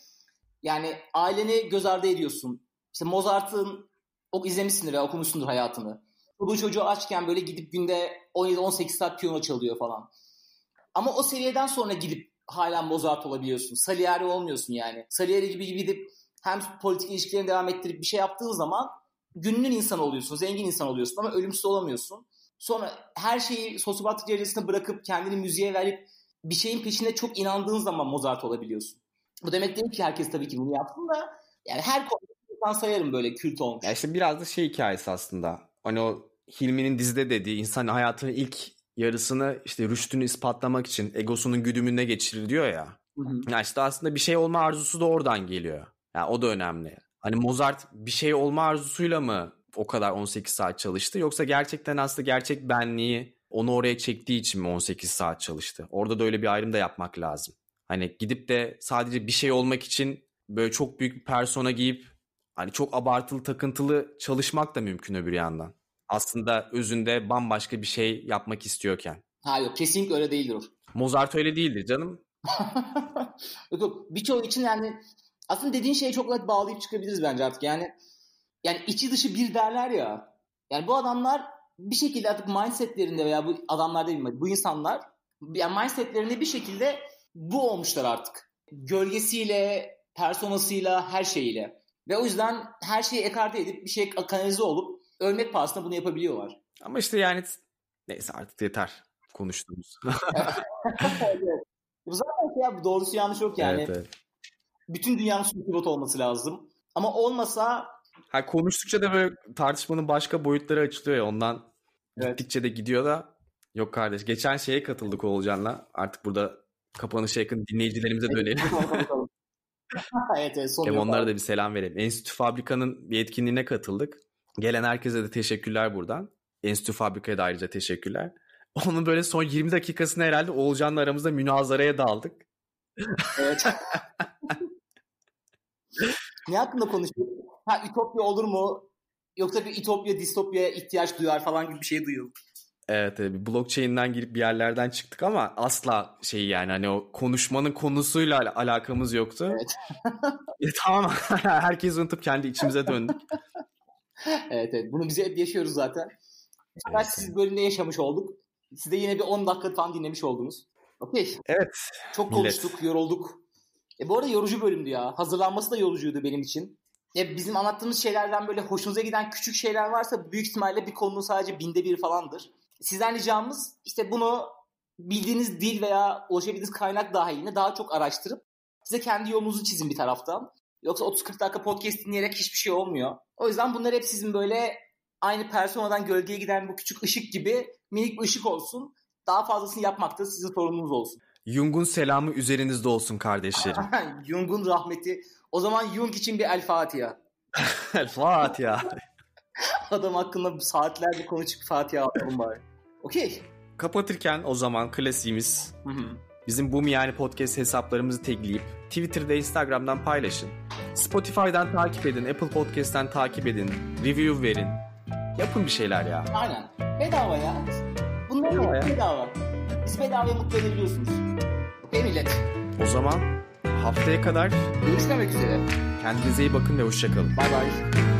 Yani aileni göz ardı ediyorsun. İşte Mozart'ın o izlemişsindir veya okumuşsundur hayatını. Bu çocuğu açken böyle gidip günde 17-18 saat piyano çalıyor falan. Ama o seviyeden sonra gidip hala Mozart olabiliyorsun. Salieri olmuyorsun yani. Salieri gibi gidip hem politik ilişkilerini devam ettirip bir şey yaptığın zaman gününün insanı oluyorsun, zengin insan oluyorsun ama ölümsüz olamıyorsun. Sonra her şeyi sosyopatik derecesine bırakıp kendini müziğe verip bir şeyin peşinde çok inandığın zaman Mozart olabiliyorsun. Bu demek değil ki herkes tabii ki bunu yapsın da yani her konuda insan sayarım böyle kült olmuş. Ya işte biraz da şey hikayesi aslında. Hani o Hilmi'nin dizide dediği insan hayatının ilk yarısını işte rüştünü ispatlamak için egosunun güdümünde geçirir diyor ya. Hı hı. Ya işte aslında bir şey olma arzusu da oradan geliyor. Yani o da önemli. Hani Mozart bir şey olma arzusuyla mı o kadar 18 saat çalıştı yoksa gerçekten aslında gerçek benliği onu oraya çektiği için mi 18 saat çalıştı? Orada da öyle bir ayrım da yapmak lazım. Hani gidip de sadece bir şey olmak için böyle çok büyük bir persona giyip hani çok abartılı takıntılı çalışmak da mümkün öbür yandan. Aslında özünde bambaşka bir şey yapmak istiyorken. Ha yok kesinlikle öyle değildir o. Mozart öyle değildir canım. yok yok birçoğu için yani aslında dediğin şeye çok net bağlayıp çıkabiliriz bence artık yani. Yani içi dışı bir derler ya. Yani bu adamlar bir şekilde artık mindsetlerinde veya bu adamlar değil mi? Bu insanlar yani mindsetlerinde bir şekilde bu olmuşlar artık. Gölgesiyle, personasıyla, her şeyiyle. Ve o yüzden her şeyi ekarte edip bir şey kanalize olup ölmek pahasına bunu yapabiliyorlar. Ama işte yani neyse artık yeter konuştuğumuz. Bu zaten şey ya, doğrusu yanlış yok yani. Evet, evet. Bütün dünyanın pivot olması lazım. Ama olmasa Ha konuştukça da böyle tartışmanın başka boyutları açılıyor ya ondan evet. gittikçe de gidiyor da yok kardeş geçen şeye katıldık Oğulcan'la artık burada kapanışa yakın dinleyicilerimize dönelim. evet, evet, Hem onlara da bir selam verelim. Enstitü Fabrika'nın bir etkinliğine katıldık. Gelen herkese de teşekkürler buradan. Enstitü Fabrika'ya da ayrıca teşekkürler. Onun böyle son 20 dakikasında herhalde Oğulcan'la aramızda münazaraya daldık. Evet. ne hakkında konuşuyoruz? Ha ütopya olur mu? Yoksa bir ütopya, distopya ihtiyaç duyar falan gibi bir şey duyuyor. Evet, evet blockchain'den girip bir yerlerden çıktık ama asla şey yani hani o konuşmanın konusuyla al- alakamız yoktu. Evet. e, tamam herkes unutup kendi içimize döndük. evet evet bunu bize hep yaşıyoruz zaten. Evet. Siz bölümde yaşamış olduk. Siz de yine bir 10 dakika falan dinlemiş oldunuz. Okey. Evet. Çok konuştuk, millet. yorulduk. E bu arada yorucu bölümdü ya. Hazırlanması da yorucuydu benim için ya bizim anlattığımız şeylerden böyle hoşunuza giden küçük şeyler varsa büyük ihtimalle bir konunun sadece binde bir falandır. Sizden ricamız işte bunu bildiğiniz dil veya ulaşabildiğiniz kaynak dahilinde daha çok araştırıp size kendi yolunuzu çizin bir taraftan. Yoksa 30-40 dakika podcast dinleyerek hiçbir şey olmuyor. O yüzden bunlar hep sizin böyle aynı personadan gölgeye giden bu küçük ışık gibi minik bir ışık olsun. Daha fazlasını yapmak da sizin sorumlunuz olsun. Jung'un selamı üzerinizde olsun kardeşlerim. Jung'un rahmeti o zaman Jung için bir El Fatiha. El Fatiha. Adam hakkında saatlerce konuşup Fatiha atalım bari. Okey. Kapatırken o zaman klasiğimiz bizim bu yani podcast hesaplarımızı tagleyip Twitter'da Instagram'dan paylaşın. Spotify'dan takip edin, Apple Podcast'ten takip edin, review verin. Yapın bir şeyler ya. Aynen. Bedava ya. Bedava. Ya. bedava. Bizi bedavaya mutlu edebiliyorsunuz. Okey millet. O zaman Haftaya kadar görüşmemek üzere. Kendinize iyi bakın ve hoşçakalın. Bay bay.